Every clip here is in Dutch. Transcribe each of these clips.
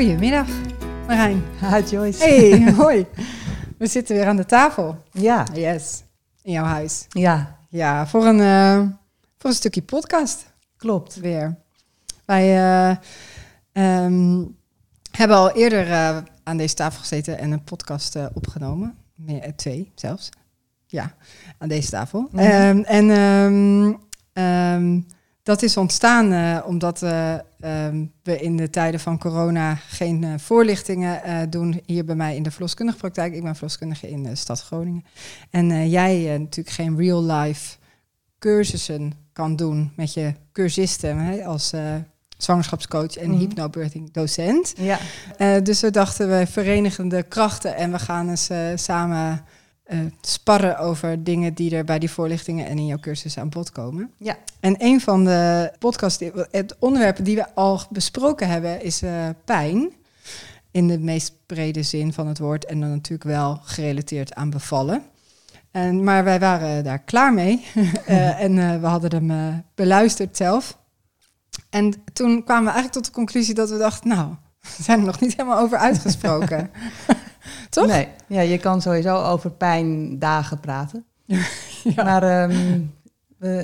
Goedemiddag, Marijn. Ha, Joyce. Hey, hoi. We zitten weer aan de tafel. Ja. Yes, in jouw huis. Ja, Ja, voor een, eh, voor een stukje podcast klopt. weer. Wij eh, ehm, hebben al eerder eh, aan deze tafel gezeten en een podcast opgenomen. Meer, twee zelfs. Ja, aan deze tafel. Mhm. Ehm, en ehm, dat is ontstaan omdat eh, ehm, we in de tijden van corona geen eh, voorlichtingen eh, doen hier bij mij in de verloskundige praktijk. Ik ben verloskundige in de stad Groningen. En eh, jij natuurlijk geen real-life cursussen kan doen met je cursisten hè, als zwangerschapscoach en Mhm. hypnobirthing docent. Ja, dus we dachten, we verenigen de krachten en we gaan eens samen eh, sparren over dingen die er bij die voorlichtingen en in jouw cursus aan bod komen. Ja. En een van de podcasts, die- het onderwerpen die we al besproken hebben, is eh, pijn. In de meest brede zin van het woord en dan natuurlijk wel gerelateerd aan bevallen. En, maar wij waren daar klaar mee Eh, en we hadden hem beluisterd zelf. En toen kwamen we eigenlijk tot de conclusie dat we dachten, nou, we zijn er nog niet helemaal over uitgesproken. Toch? Nee, ja, je kan sowieso over pijndagen praten. ja. Maar ehm,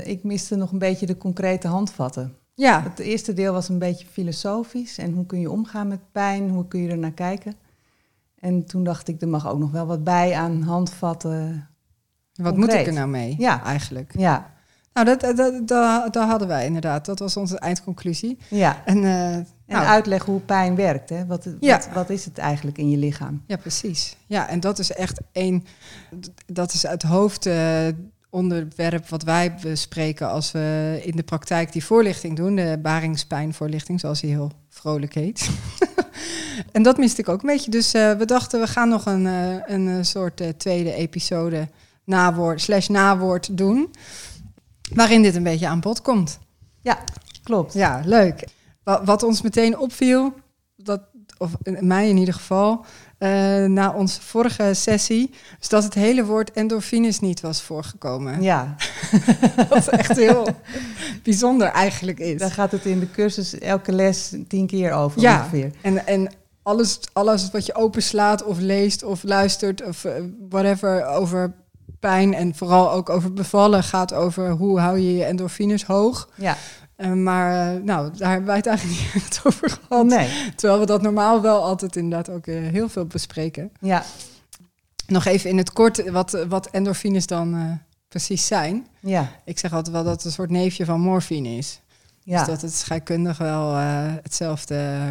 ik miste nog een beetje de concrete handvatten. ja, Het eerste deel was een beetje filosofisch. En hoe kun je omgaan met pijn? Hoe kun je er naar kijken? En toen dacht ik, er mag ook nog wel wat bij aan handvatten. wat moet ik er nou mee Ja. eigenlijk? Ja, Nou, dat, dat, dat, dat, dat hadden wij inderdaad. Dat was onze eindconclusie. ja. En, eh, En nou, uitleggen hoe pijn werkt. Hè? Wat, Ja. wat, wat is het eigenlijk in je lichaam? Ja, precies. Ja, en dat is echt één. Dat is het hoofdonderwerp wat wij bespreken als we in de praktijk die voorlichting doen. De baringspijnvoorlichting, zoals die heel vrolijk heet. en dat miste ik ook een beetje. Dus eh, we dachten, we gaan nog een, eh, een eh, soort eh, tweede episode nawoord, slash nawoord doen. Waarin dit een beetje aan bod komt. Klopt. Ja, leuk. Wa- Wat ons meteen opviel, dat, of in mij in ieder geval, eh, na onze vorige sessie, is dat het hele woord endorfines niet was voorgekomen. Ja, Wat echt heel bijzonder eigenlijk is. daar gaat het in de cursus elke les tien keer over Ja. ongeveer. En, en alles, alles wat je openslaat of leest of luistert of eh, whatever over pijn en vooral ook over bevallen gaat over hoe hou je je endorfines hoog. Ja, Eh, maar eh, nou, daar hebben wij het eigenlijk niet echt over gehad. nee. Terwijl we dat normaal wel altijd inderdaad ook eh, heel veel bespreken. Ja, Nog even in het kort wat, wat endorfines dan precies zijn. ja, Ik zeg altijd wel dat het een soort neefje van morfine is. ja. Dus dat het scheikundig wel hetzelfde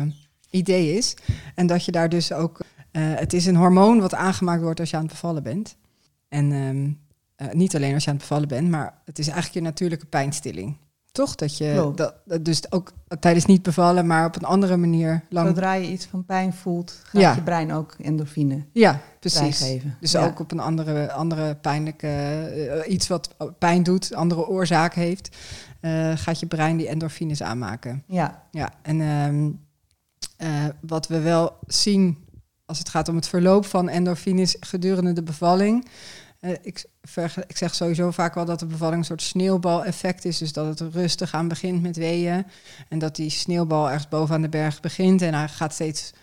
idee is. En dat je daar dus ook... het is een hormoon wat aangemaakt wordt als je aan het bevallen bent. En ehm, eh, niet alleen als je aan het bevallen bent, maar het is eigenlijk je natuurlijke pijnstilling. Toch? Dat je dat, dat dus ook tijdens niet bevallen, maar op een andere manier lang. Zodra je iets van pijn voelt, gaat Ja. je brein ook endorfine Ja, precies. vrijgeven. Dus ja. ook op een andere, andere pijnlijke, eh, iets wat pijn doet, andere oorzaak heeft, eh, gaat je brein die endorfines aanmaken. Ja, Ja, en ehm, eh, wat we wel zien als het gaat om het verloop van endorfines gedurende de bevalling. Eh, ik, ik zeg sowieso vaak wel dat de bevalling een soort sneeuwbaleffect is. Dus dat het rustig aan begint met weeën. En dat die sneeuwbal ergens bovenaan de berg begint. En hij gaat steeds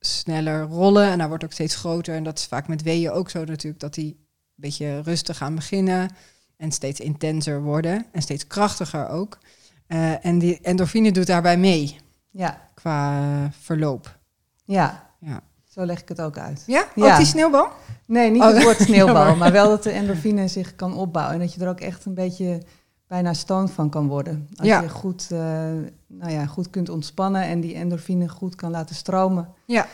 sneller rollen. En hij wordt ook steeds groter. En dat is vaak met weeën ook zo natuurlijk. Dat die een beetje rustig gaan beginnen. En steeds intenser worden. En steeds krachtiger ook. Eh, en die endorfine doet daarbij mee ja, qua eh, verloop. ja. Ja. Zo leg ik het ook uit. Ja? Ja. Ook die sneeuwbal? Nee, niet Oh, het woord sneeuwbal, maar wel dat de endorfine zich kan opbouwen. En dat je er ook echt een beetje bijna stoned van kan worden. Als Ja. je goed, eh, nou ja, goed kunt ontspannen en die endorfine goed kan laten stromen. Ja.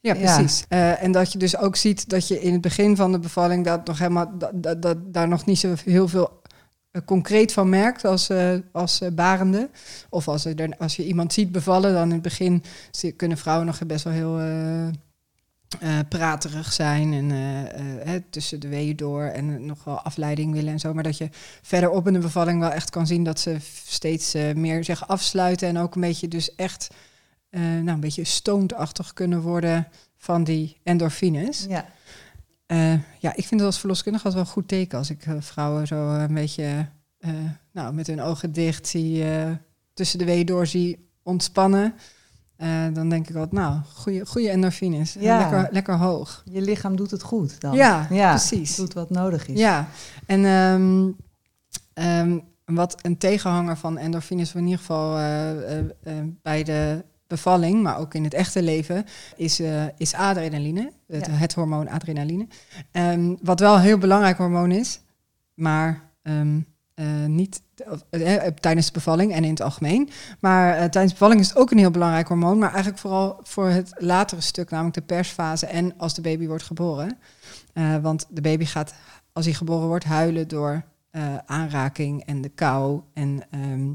Ja, Ja. precies. Eh, en dat je dus ook ziet dat je in het begin van de bevalling dat nog helemaal dat, dat, dat daar nog niet zo heel veel concreet van merkt als, eh, als eh, barende. Of als, er, als je iemand ziet bevallen, dan in het begin kunnen vrouwen nog best wel heel eh, eh, praterig zijn en eh, eh, hè, tussen de weeën door en eh, nog wel afleiding willen en zo. Maar dat je verderop in de bevalling wel echt kan zien dat ze steeds eh, meer zich afsluiten en ook een beetje dus echt eh, nou, een beetje stoondachtig kunnen worden van die endorfines. Ja, Eh, ja, ik vind het als verloskundige altijd wel een goed teken als ik eh, vrouwen zo eh, een beetje nou, met hun ogen dicht zie, tussen de weeën door zie ontspannen. dan denk ik altijd, nou, goede, goede endorfines. Ja. Lekker, lekker hoog. Je lichaam doet het goed dan. Ja, precies. Doet wat nodig is. Ja, en ehm, ehm, wat een tegenhanger van endorfines, in ieder geval bij de bevalling, maar ook in het echte leven, is, eh, is adrenaline, het, Ja. het hormoon adrenaline. Ehm, wat wel een heel belangrijk hormoon is, maar ehm, eh, niet eh, tijdens de bevalling en in het algemeen. Maar tijdens de bevalling is het ook een heel belangrijk hormoon, maar eigenlijk vooral voor het latere stuk, namelijk de persfase en als de baby wordt geboren. Want de baby gaat, als hij geboren wordt, huilen door aanraking en de kou en ehm, eh,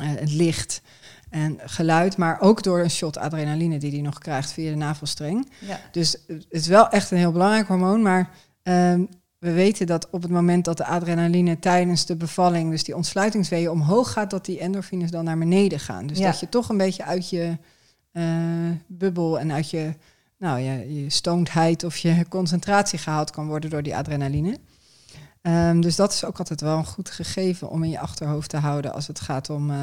het licht en geluid, maar ook door een shot adrenaline die hij nog krijgt via de navelstreng. Ja. Dus het is wel echt een heel belangrijk hormoon, maar ehm, we weten dat op het moment dat de adrenaline tijdens de bevalling, dus die ontsluitingsweeën omhoog gaat, dat die endorfines dan naar beneden gaan. Dus Ja. dat je toch een beetje uit je eh, bubbel en uit je, nou, je, je stonedheid of je concentratie gehaald kan worden door die adrenaline. Ehm, dus dat is ook altijd wel een goed gegeven om in je achterhoofd te houden als het gaat om eh,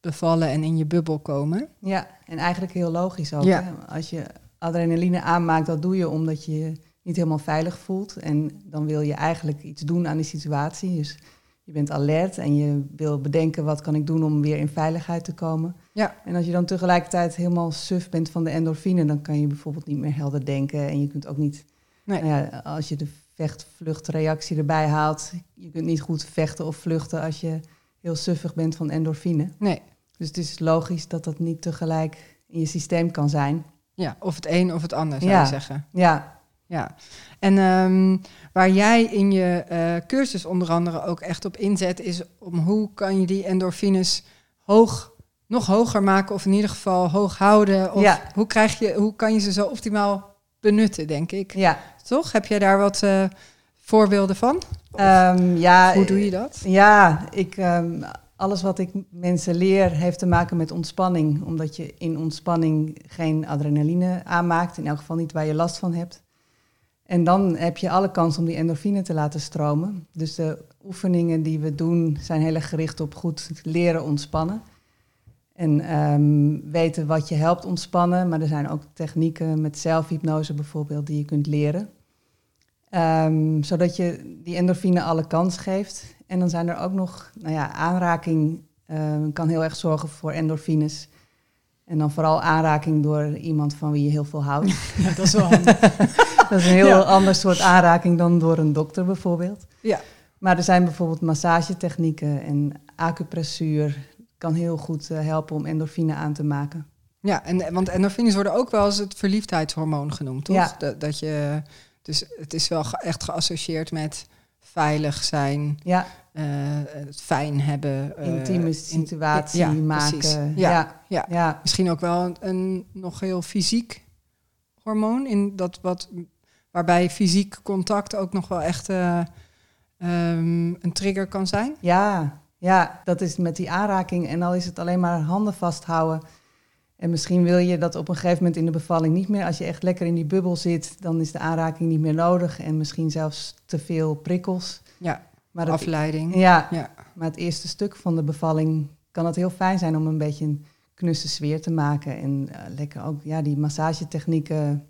bevallen en in je bubbel komen. Ja, en eigenlijk heel logisch ook. Ja. Hè? Als je adrenaline aanmaakt, dat doe je omdat je je niet helemaal veilig voelt. En dan wil je eigenlijk iets doen aan die situatie. Dus je bent alert en je wil bedenken wat kan ik doen om weer in veiligheid te komen. Ja. En als je dan tegelijkertijd helemaal suf bent van de endorfine, dan kan je bijvoorbeeld niet meer helder denken. En je kunt ook niet, Nee. nou ja, als je de vecht-vluchtreactie erbij haalt, je kunt niet goed vechten of vluchten als je heel suffig bent van endorfine. Nee, Dus het is logisch dat dat niet tegelijk in je systeem kan zijn. ja, of het een of het ander zou Ja. je zeggen. Ja, Ja, en ehm, waar jij in je eh, cursus onder andere ook echt op inzet, is om hoe kan je die endorfines hoog, nog hoger maken, of in ieder geval hoog houden? Of Ja. hoe, krijg je, hoe kan je ze zo optimaal benutten, denk ik? ja. Toch? Heb jij daar wat eh, voorbeelden van? Ehm, ja hoe doe je dat? Ja, ik, ehm, alles wat ik mensen leer heeft te maken met ontspanning. Omdat je in ontspanning geen adrenaline aanmaakt. In elk geval niet waar je last van hebt. En dan heb je alle kans om die endorfine te laten stromen. Dus de oefeningen die we doen zijn heel erg gericht op goed leren ontspannen. En ehm, weten wat je helpt ontspannen. Maar er zijn ook technieken met zelfhypnose bijvoorbeeld die je kunt leren. Ehm, zodat je die endorfine alle kans geeft. En dan zijn er ook nog, nou ja, aanraking ehm, kan heel erg zorgen voor endorfines. En dan vooral aanraking door iemand van wie je heel veel houdt. Ja, dat is wel handig. dat is een heel Ja. ander soort aanraking dan door een dokter bijvoorbeeld. ja. Maar er zijn bijvoorbeeld massagetechnieken en acupressuur kan heel goed eh, helpen om endorfine aan te maken. ja, en, want endorfines worden ook wel eens het verliefdheidshormoon genoemd, toch? Ja. Dat, dat je, dus het is wel echt geassocieerd met veilig zijn, Ja, eh, het fijn hebben. eh, intieme in- situatie ja, maken. Ja, Ja, ja. ja. Misschien ook wel een, een nog heel fysiek hormoon, in dat wat, waarbij fysiek contact ook nog wel echt eh, ehm, een trigger kan zijn. Ja, ja, dat is met die aanraking. En al is het alleen maar handen vasthouden. En misschien wil je dat op een gegeven moment in de bevalling niet meer. Als je echt lekker in die bubbel zit, dan is de aanraking niet meer nodig. En misschien zelfs te veel prikkels. Ja, Maar afleiding. ja, Ja. maar het eerste stuk van de bevalling kan het heel fijn zijn om een beetje een knusse sfeer te maken. En eh, lekker ook ja, die massagetechnieken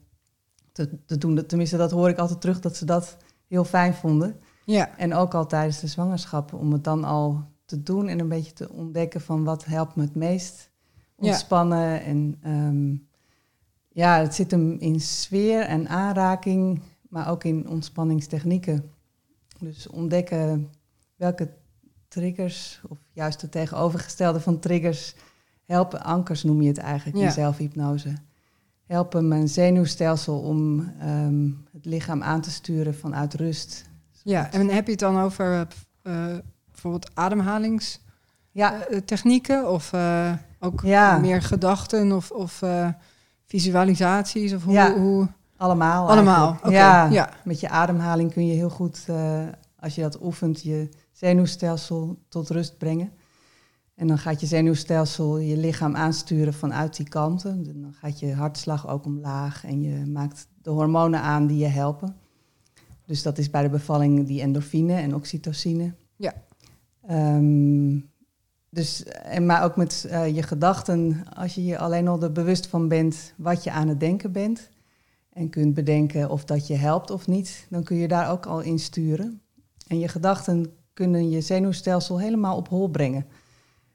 te, te doen. Tenminste, dat hoor ik altijd terug, dat ze dat heel fijn vonden. Ja, En ook al tijdens de zwangerschap, om het dan al te doen en een beetje te ontdekken van wat helpt me het meest Ja. ontspannen. En ehm, ja, het zit hem in sfeer en aanraking, maar ook in ontspanningstechnieken. Dus ontdekken welke triggers, of juist het tegenovergestelde van triggers, helpen. Ankers noem je het eigenlijk Ja. in zelfhypnose. Helpen mijn zenuwstelsel om ehm, het lichaam aan te sturen vanuit rust. ja. en heb je het dan over eh, bijvoorbeeld ademhalingstechnieken Ja, of eh, ook Ja. meer gedachten of, of eh, visualisaties of hoe, Ja. hoe allemaal. allemaal? Ja, ja. met je ademhaling kun je heel goed, eh, als je dat oefent, je zenuwstelsel tot rust brengen. En dan gaat je zenuwstelsel je lichaam aansturen vanuit die kanten. Dan gaat je hartslag ook omlaag en je maakt de hormonen aan die je helpen. Dus dat is bij de bevalling die endorfine en oxytocine. Ja. Ehm, dus, en maar ook met eh, je gedachten, als je je alleen al er bewust van bent wat je aan het denken bent en kunt bedenken of dat je helpt of niet, dan kun je daar ook al in sturen. En je gedachten kunnen je zenuwstelsel helemaal op hol brengen.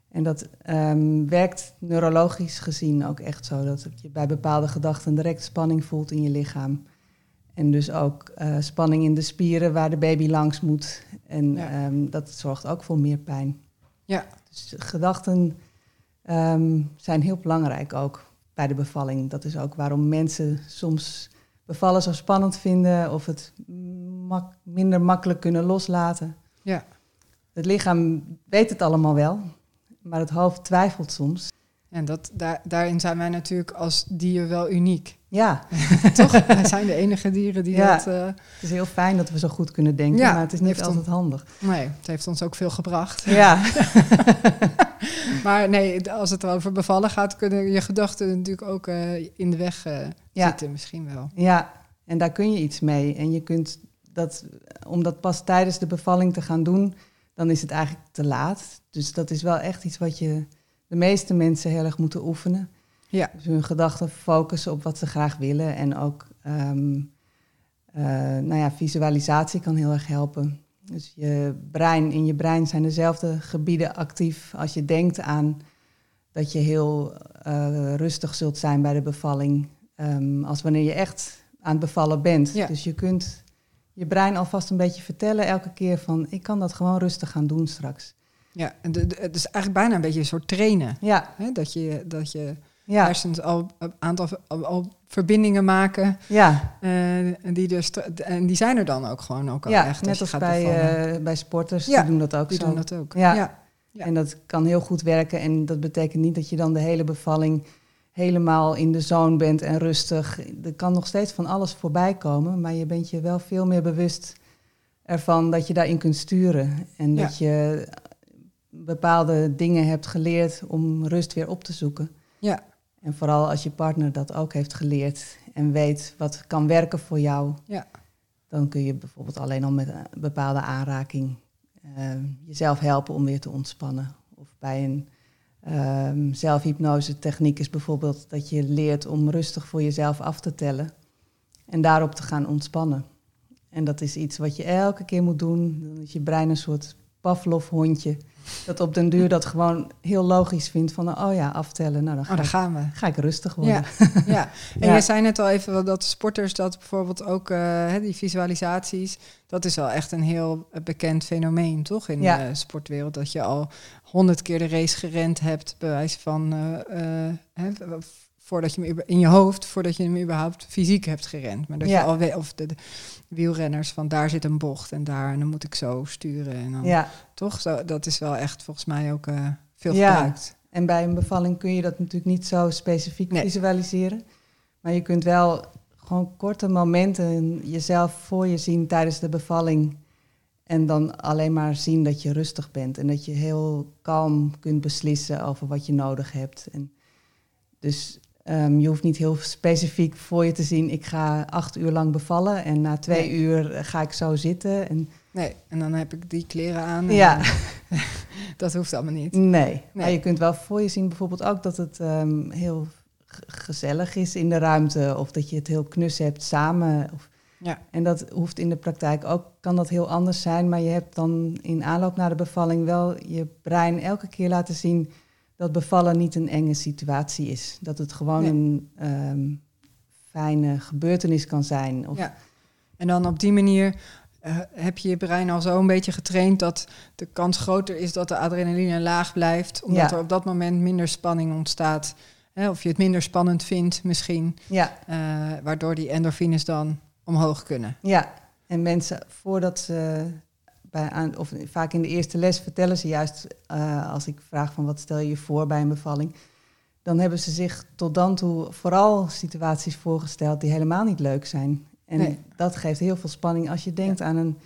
En dat ehm, werkt neurologisch gezien ook echt zo, dat je bij bepaalde gedachten direct spanning voelt in je lichaam. En dus ook eh, spanning in de spieren waar de baby langs moet. En ehm, dat zorgt ook voor meer pijn. Ja. Dus gedachten ehm, zijn heel belangrijk ook bij de bevalling. Dat is ook waarom mensen soms bevallen zo spannend vinden of het minder makkelijk kunnen loslaten. Ja. Het lichaam weet het allemaal wel, maar het hoofd twijfelt soms. En dat, daar, daarin zijn wij natuurlijk als dier wel uniek. Ja. Toch? Wij zijn de enige dieren die ja. dat... Uh... Het is heel fijn dat we zo goed kunnen denken, Ja, maar het is niet altijd handig. Nee, het heeft ons ook veel gebracht. Ja. Maar nee, als het over bevallen gaat, kunnen je gedachten natuurlijk ook eh, in de weg eh, Ja. zitten misschien wel. ja, en daar kun je iets mee. En je kunt dat, om dat pas tijdens de bevalling te gaan doen, dan is het eigenlijk te laat. Dus dat is wel echt iets wat je de meeste mensen heel erg moeten oefenen. Ja. Dus hun gedachten focussen op wat ze graag willen. En ook ehm, eh, nou ja, visualisatie kan heel erg helpen. Dus je brein, in je brein zijn dezelfde gebieden actief als je denkt aan dat je heel eh, rustig zult zijn bij de bevalling. ehm, als wanneer je echt aan het bevallen bent. Ja. Dus je kunt je brein alvast een beetje vertellen elke keer van ik kan dat gewoon rustig gaan doen straks. Ja, en het is eigenlijk bijna een beetje een soort trainen. Ja, Hè? Dat je, dat je ja, hersens al een aantal al, al verbindingen maken. ja. en, die dus, en die zijn er dan ook gewoon ook al ja echt. net als bij, eh, bij sporters, Ja, die doen dat ook die zo. doen dat ook. Ja. ja. En dat kan heel goed werken. En dat betekent niet dat je dan de hele bevalling helemaal in de zone bent en rustig. Er kan nog steeds van alles voorbij komen, maar je bent je wel veel meer bewust ervan dat je daarin kunt sturen. En dat je bepaalde dingen hebt geleerd om rust weer op te zoeken. Ja. En vooral als je partner dat ook heeft geleerd en weet wat kan werken voor jou, Ja. dan kun je bijvoorbeeld alleen al met een bepaalde aanraking eh, jezelf helpen om weer te ontspannen. Of bij een ehm zelfhypnose techniek is bijvoorbeeld dat je leert om rustig voor jezelf af te tellen en daarop te gaan ontspannen. En dat is iets wat je elke keer moet doen. Dan is je brein een soort Pavlov-hondje. Dat op den duur dat gewoon heel logisch vindt van, oh ja, aftellen. Nou, dan ga, Oh, ik, gaan we. ga ik rustig worden. Ja, ja. En Ja. jij zei net al even dat sporters dat bijvoorbeeld ook, eh, die visualisaties, dat is wel echt een heel bekend fenomeen, toch? In Ja. de sportwereld, dat je al honderd keer de race gerend hebt, bij wijze van, hè, v- voordat je hem in je hoofd, voordat je hem überhaupt fysiek hebt gerend. Maar dat Ja. je al weet, of de, de wielrenners, van daar zit een bocht en daar, en dan moet ik zo sturen. En dan, ja. Toch? Zo, dat is wel echt volgens mij ook eh, veel Ja. gebruikt. En bij een bevalling kun je dat natuurlijk niet zo specifiek Nee. visualiseren. Maar je kunt wel gewoon korte momenten jezelf voor je zien tijdens de bevalling. En dan alleen maar zien dat je rustig bent. En dat je heel kalm kunt beslissen over wat je nodig hebt. En dus ehm, je hoeft niet heel specifiek voor je te zien. Ik ga acht uur lang bevallen en na twee Nee. uur ga ik zo zitten. En, Nee, en dan heb ik die kleren aan. ja, dat hoeft allemaal niet. Nee, maar je kunt wel voor je zien bijvoorbeeld ook dat het ehm, heel gezellig is in de ruimte of dat je het heel knus hebt samen. Of, Ja. En dat hoeft in de praktijk ook, kan dat heel anders zijn, maar je hebt dan in aanloop naar de bevalling wel je brein elke keer laten zien dat bevallen niet een enge situatie is. Dat het gewoon Nee. een ehm, fijne gebeurtenis kan zijn. Of, Ja. En dan op die manier eh, heb je je brein al zo een beetje getraind dat de kans groter is dat de adrenaline laag blijft, omdat Ja. er op dat moment minder spanning ontstaat. Hè, of je het minder spannend vindt misschien, ja, eh, waardoor die endorfines dan omhoog kunnen. Ja, en mensen voordat ze bij aan, of vaak in de eerste les vertellen ze juist eh, als ik vraag van wat stel je je voor bij een bevalling, dan hebben ze zich tot dan toe vooral situaties voorgesteld die helemaal niet leuk zijn. En Nee. dat geeft heel veel spanning. Als je denkt aan een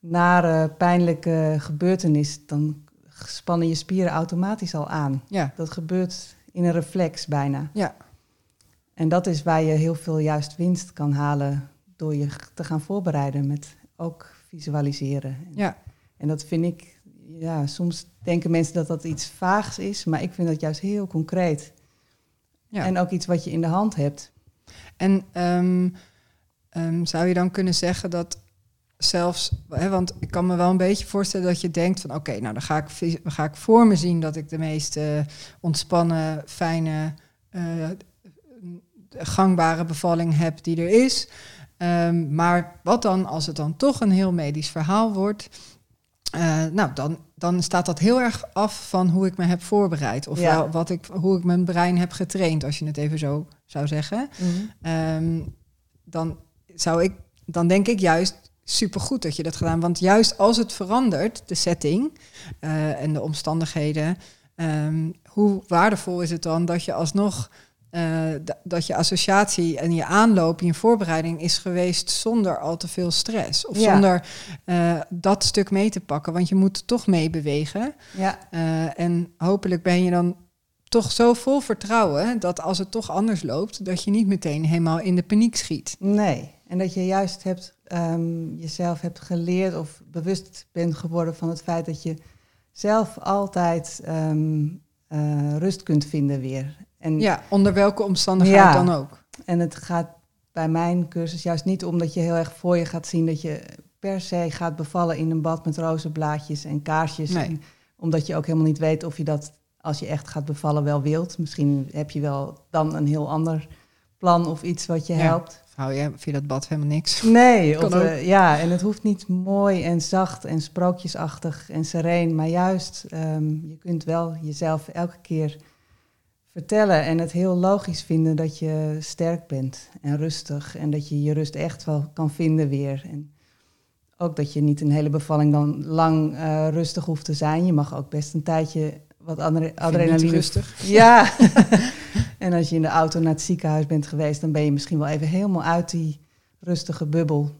nare, pijnlijke gebeurtenis, dan spannen je spieren automatisch al aan. Ja, Dat gebeurt in een reflex bijna. ja, En dat is waar je heel veel juist winst kan halen door je te gaan voorbereiden met ook visualiseren. ja. En dat vind ik, ja, soms denken mensen dat dat iets vaags is, maar ik vind dat juist heel concreet. Ja. En ook iets wat je in de hand hebt. En ehm, ehm, zou je dan kunnen zeggen dat zelfs, hè, want ik kan me wel een beetje voorstellen dat je denkt van oké, nou dan ga ik, ga ik voor me zien dat ik de meest eh, ontspannen, fijne, eh, gangbare bevalling heb die er is. Ehm, maar wat dan als het dan toch een heel medisch verhaal wordt? Eh, nou, dan, dan staat dat heel erg af van hoe ik me heb voorbereid. Of Ja. wat ik, hoe ik mijn brein heb getraind, als je het even zo zou zeggen. Ehm, dan zou ik, dan denk ik juist supergoed dat je dat gedaan. Want juist als het verandert, de setting eh, en de omstandigheden, ehm, hoe waardevol is het dan dat je alsnog eh, dat je associatie en je aanloop, je voorbereiding is geweest zonder al te veel stress. Of Ja. zonder eh, dat stuk mee te pakken. Want je moet toch meebewegen. Ja, Eh, en hopelijk ben je dan toch zo vol vertrouwen dat als het toch anders loopt, dat je niet meteen helemaal in de paniek schiet. nee. En dat je juist hebt, ehm, jezelf hebt geleerd of bewust bent geworden van het feit dat je zelf altijd ehm, eh, rust kunt vinden weer. En, Ja, onder welke omstandigheid Ja. dan ook. en het gaat bij mijn cursus juist niet om dat je heel erg voor je gaat zien dat je per se gaat bevallen in een bad met rozenblaadjes en kaarsjes. Nee. En omdat je ook helemaal niet weet of je dat als je echt gaat bevallen wel wilt. Misschien heb je wel dan een heel ander plan of iets wat je Ja. helpt. Hou je, je dat bad helemaal niks? Nee, of, eh, ja, en het hoeft niet mooi en zacht en sprookjesachtig en sereen, maar juist, ehm, je kunt wel jezelf elke keer vertellen en het heel logisch vinden dat je sterk bent en rustig en dat je je rust echt wel kan vinden weer. En ook dat je niet een hele bevalling dan lang eh, rustig hoeft te zijn. Je mag ook best een tijdje wat adrenaline rustig. ja. en als je in de auto naar het ziekenhuis bent geweest, dan ben je misschien wel even helemaal uit die rustige bubbel.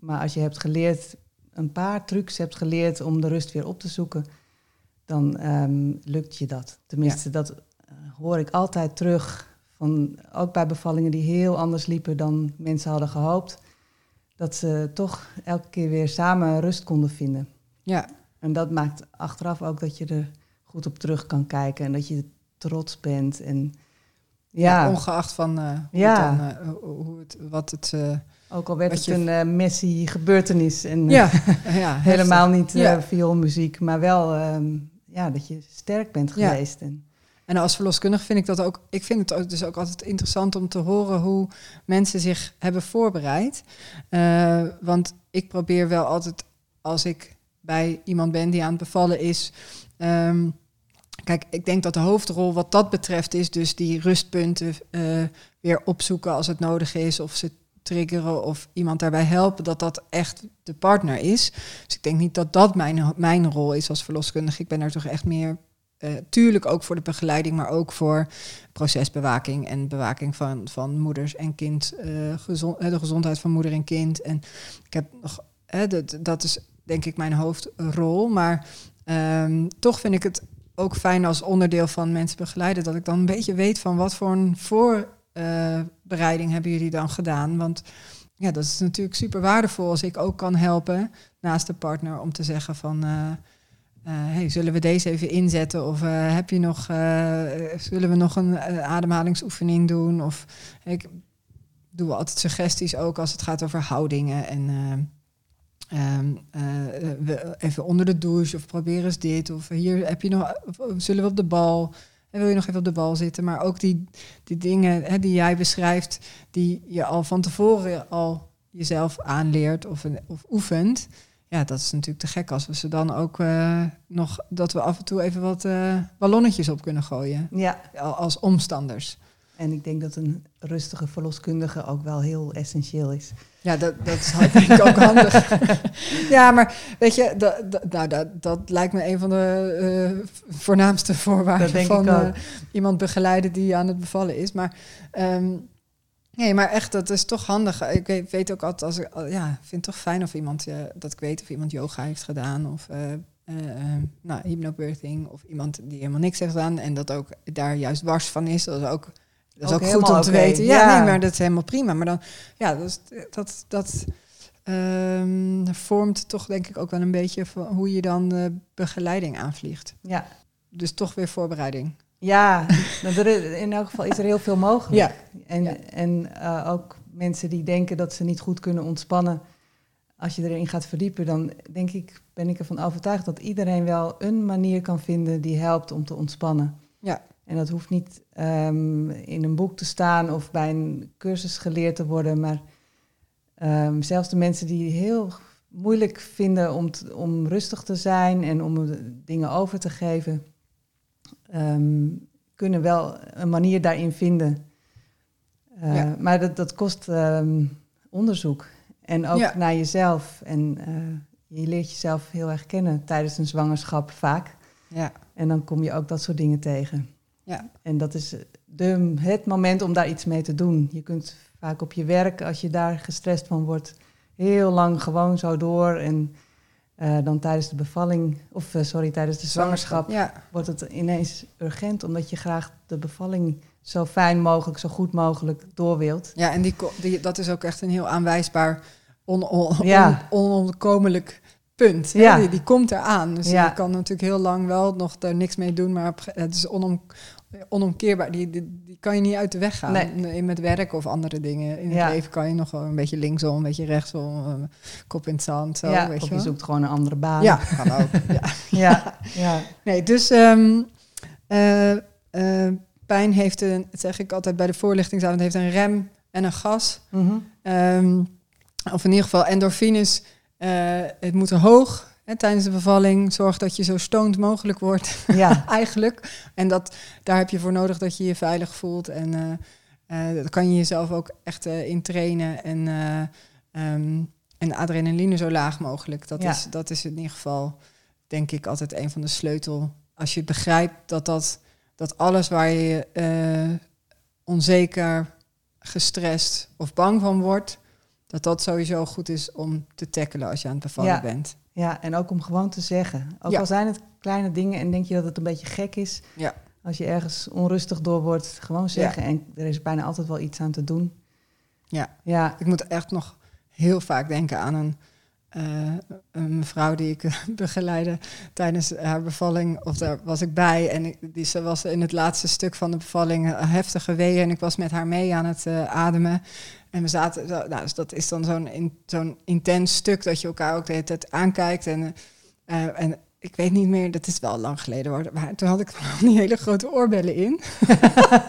Maar als je hebt geleerd, een paar trucs hebt geleerd om de rust weer op te zoeken, dan ehm, lukt je dat. Tenminste, dat hoor ik altijd terug. Van, ook bij bevallingen die heel anders liepen dan mensen hadden gehoopt. Dat ze toch elke keer weer samen rust konden vinden. Ja, En dat maakt achteraf ook dat je er goed op terug kan kijken en dat je trots bent. En ja. ja, ongeacht van eh, hoe Ja. het dan, eh, hoe het, wat het... eh, ook al werd het je- een eh, messy gebeurtenis en eh, ja, helemaal niet eh Ja. vioolmuziek, maar wel ehm, ja, dat je sterk bent geweest. En, En als verloskundige vind ik dat ook. Ik vind het dus ook altijd interessant om te horen hoe mensen zich hebben voorbereid. Eh, want ik probeer wel altijd, als ik bij iemand ben die aan het bevallen is. ehm, kijk, ik denk dat de hoofdrol wat dat betreft is dus die rustpunten eh, weer opzoeken als het nodig is. Of ze triggeren of iemand daarbij helpen, dat dat echt de partner is. Dus ik denk niet dat dat mijn, mijn rol is als verloskundige. Ik ben er toch echt meer eh, tuurlijk ook voor de begeleiding, maar ook voor procesbewaking en bewaking van, van moeders en kind, eh, gezond, eh, de gezondheid van moeder en kind. En ik heb nog, dat, dat is denk ik mijn hoofdrol, maar ehm, toch vind ik het ook fijn als onderdeel van mensen begeleiden, dat ik dan een beetje weet van wat voor een voorbereiding hebben jullie dan gedaan. Want ja, dat is natuurlijk super waardevol als ik ook kan helpen naast de partner om te zeggen van. Eh, hey, zullen we deze even inzetten? Of eh, heb je nog, eh, zullen we nog een ademhalingsoefening doen? Of ik doe altijd suggesties ook als het gaat over houdingen. En eh, ehm, eh, even onder de douche of probeer eens dit. Of hier heb je nog, zullen we op de bal? En wil je nog even op de bal zitten? Maar ook die, die dingen hè, die jij beschrijft, die je al van tevoren al jezelf aanleert of, of oefent. Ja, dat is natuurlijk te gek als we ze dan ook eh, nog dat we af en toe even wat eh, ballonnetjes op kunnen gooien. ja, al- Als omstanders. en ik denk dat een rustige verloskundige ook wel heel essentieel is. Ja, dat, dat is denk ook handig. ja, maar weet je, dat, dat, nou, dat, dat lijkt me een van de eh, voornaamste voorwaarden van iemand begeleiden die aan het bevallen is. Maar ehm, nee, maar echt, dat is toch handig. Ik weet, weet ook altijd, als ik, ja, vind het toch fijn of iemand, eh, dat ik weet of iemand yoga heeft gedaan of eh, eh, nou, hypnobirthing of iemand die helemaal niks heeft gedaan en dat ook daar juist wars van is. Dat is ook, dat is Ook ook, goed om te weten. Ja, ja. nee, maar dat is helemaal prima. Maar dan, ja, dat, is- dat, dat ehm, vormt toch denk ik ook wel een beetje van hoe je dan de begeleiding aanvliegt. Ja. Dus toch weer voorbereiding. Ja, nou, er in elk geval is er heel veel mogelijk. Ja. En, Ja. en eh, ook mensen die denken dat ze niet goed kunnen ontspannen. Als je erin gaat verdiepen, dan denk ik, ben ik ervan overtuigd dat iedereen wel een manier kan vinden die helpt om te ontspannen. Ja. En dat hoeft niet ehm, in een boek te staan of bij een cursus geleerd te worden, maar ehm, zelfs de mensen die heel moeilijk vinden om, t- om rustig te zijn en om de dingen over te geven, ehm, kunnen wel een manier daarin vinden. Eh, Ja. Maar dat, dat kost ehm, onderzoek. En ook Ja. naar jezelf. En eh, je leert jezelf heel erg kennen tijdens een zwangerschap vaak. Ja. En dan kom je ook dat soort dingen tegen. Ja. En dat is de, het moment om daar iets mee te doen. Je kunt vaak op je werk, als je daar gestrest van wordt, heel lang gewoon zo door. En eh, dan tijdens de bevalling, of eh, sorry, tijdens de zwangerschap, Ja. wordt het ineens urgent, omdat je graag de bevalling zo fijn mogelijk, zo goed mogelijk door wilt. Ja, en die, die, dat is ook echt een heel aanwijsbaar, on, on, Ja. on- onontkomelijk punt. Ja. Die, die komt eraan. Dus Ja. je kan natuurlijk heel lang wel nog daar niks mee doen, maar het is onom, onomkeerbaar. Die, die, die kan je niet uit de weg gaan. Nee. Met werk of andere dingen. In Ja. het leven kan je nog wel een beetje linksom, een beetje rechtsom, eh, kop in het zand. Zo, weet of je wel. zoekt gewoon een andere baan. Ja, kan ook. ja. ja. Nee, dus ehm, eh, eh, pijn heeft een, zeg ik altijd bij de voorlichtingsavond, heeft een rem en een gas. Mhm. Ehm, of in ieder geval endorfines. Eh, het moet hoog hè, tijdens de bevalling. Zorg dat je zo stoned mogelijk wordt, ja. eigenlijk. En dat, daar heb je voor nodig dat je je veilig voelt. En eh, eh, dat kan je jezelf ook echt in trainen. En, ehm, en adrenaline zo laag mogelijk. Dat, Ja. is, dat is in ieder geval, denk ik, altijd een van de sleutel. Als je begrijpt dat, dat, dat alles waar je onzeker, gestrest of bang van wordt, dat dat sowieso goed is om te tackelen als je aan het bevallen Ja. bent. Ja, en ook om gewoon te zeggen. Ook Ja. al zijn het kleine dingen en denk je dat het een beetje gek is. Ja. Als je ergens onrustig door wordt, gewoon zeggen. En er is bijna altijd wel iets aan te doen. Ja. Ja, Ik moet echt nog heel vaak denken aan een, een mevrouw die ik eh, begeleidde tijdens haar bevalling. Of daar was ik bij. En ik, die, ze was in het laatste stuk van de bevalling eh, heftige weeën. En ik was met haar mee aan het ademen. En we zaten, nou, dus dat is dan zo'n in, zo'n intens stuk dat je elkaar ook de hele tijd aankijkt. En, eh, en ik weet niet meer, dat is wel lang geleden hoor. Maar toen had ik van die hele grote oorbellen in.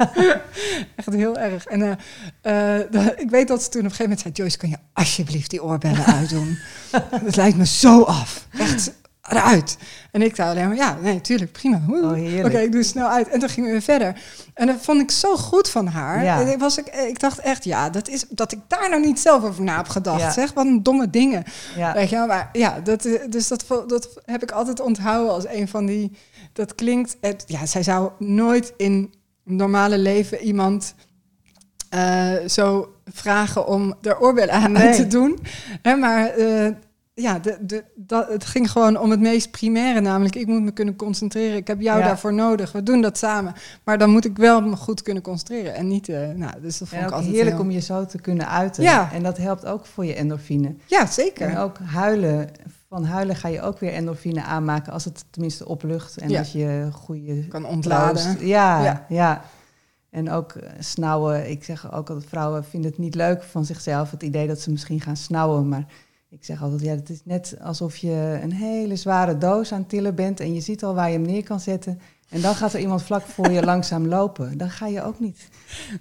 Echt heel erg. En eh, eh, ik weet dat ze toen op een gegeven moment zei... Joyce, kan je alsjeblieft die oorbellen uitdoen? dat lijkt me zo af. Echt eruit. En ik zei alleen maar, ja, nee, tuurlijk, prima. Oh, Oké, ik doe het snel uit. En toen gingen we verder. En dat vond ik zo goed van haar. Ja. En ik, was ik, ik dacht echt, ja, dat is dat ik daar nou niet zelf over na heb gedacht. Ja. Zeg, wat een domme dingen. ja. Weet je maar ja, dat, eh, dus dat, dat heb ik altijd onthouden als een van die. Dat klinkt. Het, ja, zij zou nooit in normale leven iemand eh, zo vragen om er oorbellen aan Nee. te doen. Hè, maar eh, ja, de, de, dat, het ging gewoon om het meest primaire, namelijk ik moet me kunnen concentreren. Ik heb jou Ja. daarvoor nodig. We doen dat samen. Maar dan moet ik wel me goed kunnen concentreren en niet. eh, nou, dus dat vond En ik altijd heerlijk heel- om je zo te kunnen uiten. Ja. En dat helpt ook voor je endorfine. Ja, zeker. En ook huilen. Van huilen ga je ook weer endorfine aanmaken als het tenminste oplucht. En Ja. als je goede kan ontladen. Ja, Ja. ja. En ook eh, snauwen. Ik zeg ook dat vrouwen vinden het niet leuk van zichzelf. Het idee dat ze misschien gaan snauwen. Maar ik zeg altijd, ja, het is net alsof je een hele zware doos aan het tillen bent. En je ziet al waar je hem neer kan zetten. En dan gaat er iemand vlak voor je langzaam lopen. Dan ga je ook niet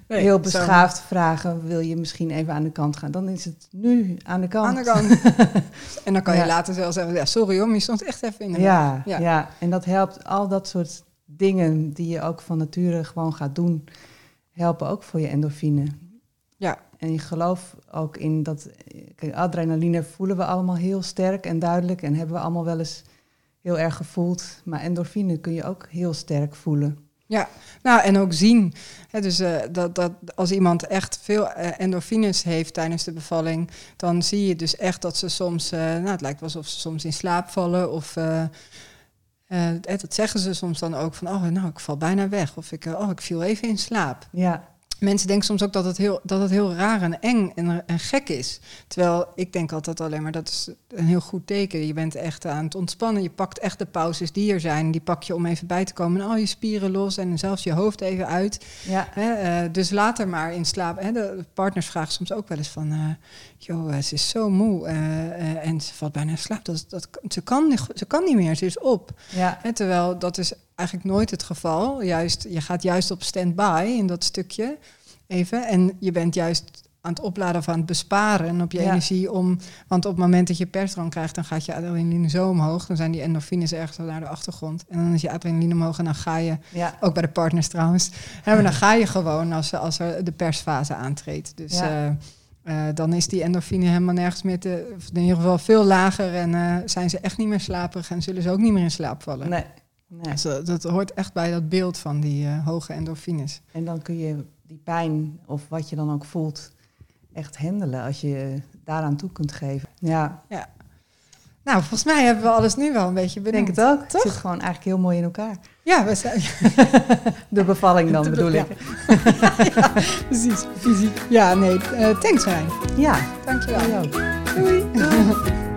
Nee, heel zo. beschaafd vragen. Wil je misschien even aan de kant gaan? Dan is het nu aan de kant. Aan de kant. en dan kan je Ja. later zelf zeggen, ja, sorry hoor, je stond echt even in de Ja, Ja. ja. en dat helpt. Al dat soort dingen die je ook van nature gewoon gaat doen, helpen ook voor je endorfine. Ja. En je geloof ook in dat kijk, adrenaline voelen we allemaal heel sterk en duidelijk en hebben we allemaal wel eens heel erg gevoeld. Maar endorfine kun je ook heel sterk voelen. Nou, en ook zien. Dus eh, dat, dat als iemand echt veel eh, endorfines heeft tijdens de bevalling, dan zie je dus echt dat ze soms, eh, nou, het lijkt wel alsof ze soms in slaap vallen. Of dat zeggen ze soms dan ook van, oh, nou, ik val bijna weg. Of ik, oh, ik viel even in slaap. Ja, mensen denken soms ook dat het heel, dat het heel raar en eng en, en gek is. Terwijl ik denk altijd alleen maar dat is een heel goed teken. Je bent echt aan het ontspannen. Je pakt echt de pauzes die er zijn. Die pak je om even bij te komen. En al je spieren los en zelfs je hoofd even uit. Ja. Hè, eh, dus later maar in slaap. De partners vragen soms ook wel eens van... eh joh, eh, ze is zo moe eh, en ze valt bijna in slaap. Dat, dat, ze, kan, niet- ze kan niet meer, ze is op. Ja. Terwijl dat is eigenlijk nooit het geval. Juist, je gaat juist op stand-by in dat stukje even. En je bent juist aan het opladen of aan het besparen op je Ja. energie. Om, want op het moment dat je persdrang krijgt, dan gaat je adrenaline zo omhoog. Dan zijn die endorfines ergens naar de achtergrond. En dan is je adrenaline omhoog en dan ga je, Ja. ook bij de partners trouwens, dan ga je gewoon als, als er de persfase aantreedt. Dus eh, eh, dan is die endorfine helemaal nergens meer te, in ieder geval veel lager. En eh, zijn ze echt niet meer slaperig en zullen ze ook niet meer in slaap vallen. Nee. Nee. Dus dat, dat hoort echt bij dat beeld van die eh, hoge endorfines. En dan kun je die pijn of wat je dan ook voelt echt handelen als je je daaraan toe kunt geven. Ja, Nou, volgens mij hebben we alles nu wel een beetje ik benoemd. denk het ook. Toch? Het zit gewoon eigenlijk heel mooi in elkaar. Ja, we zijn, De bevalling dan De bedoel ja. ik. precies. Fysiek. Ja, nee. eh thanks, Rijn. Ja, Dankjewel. ook. Doei.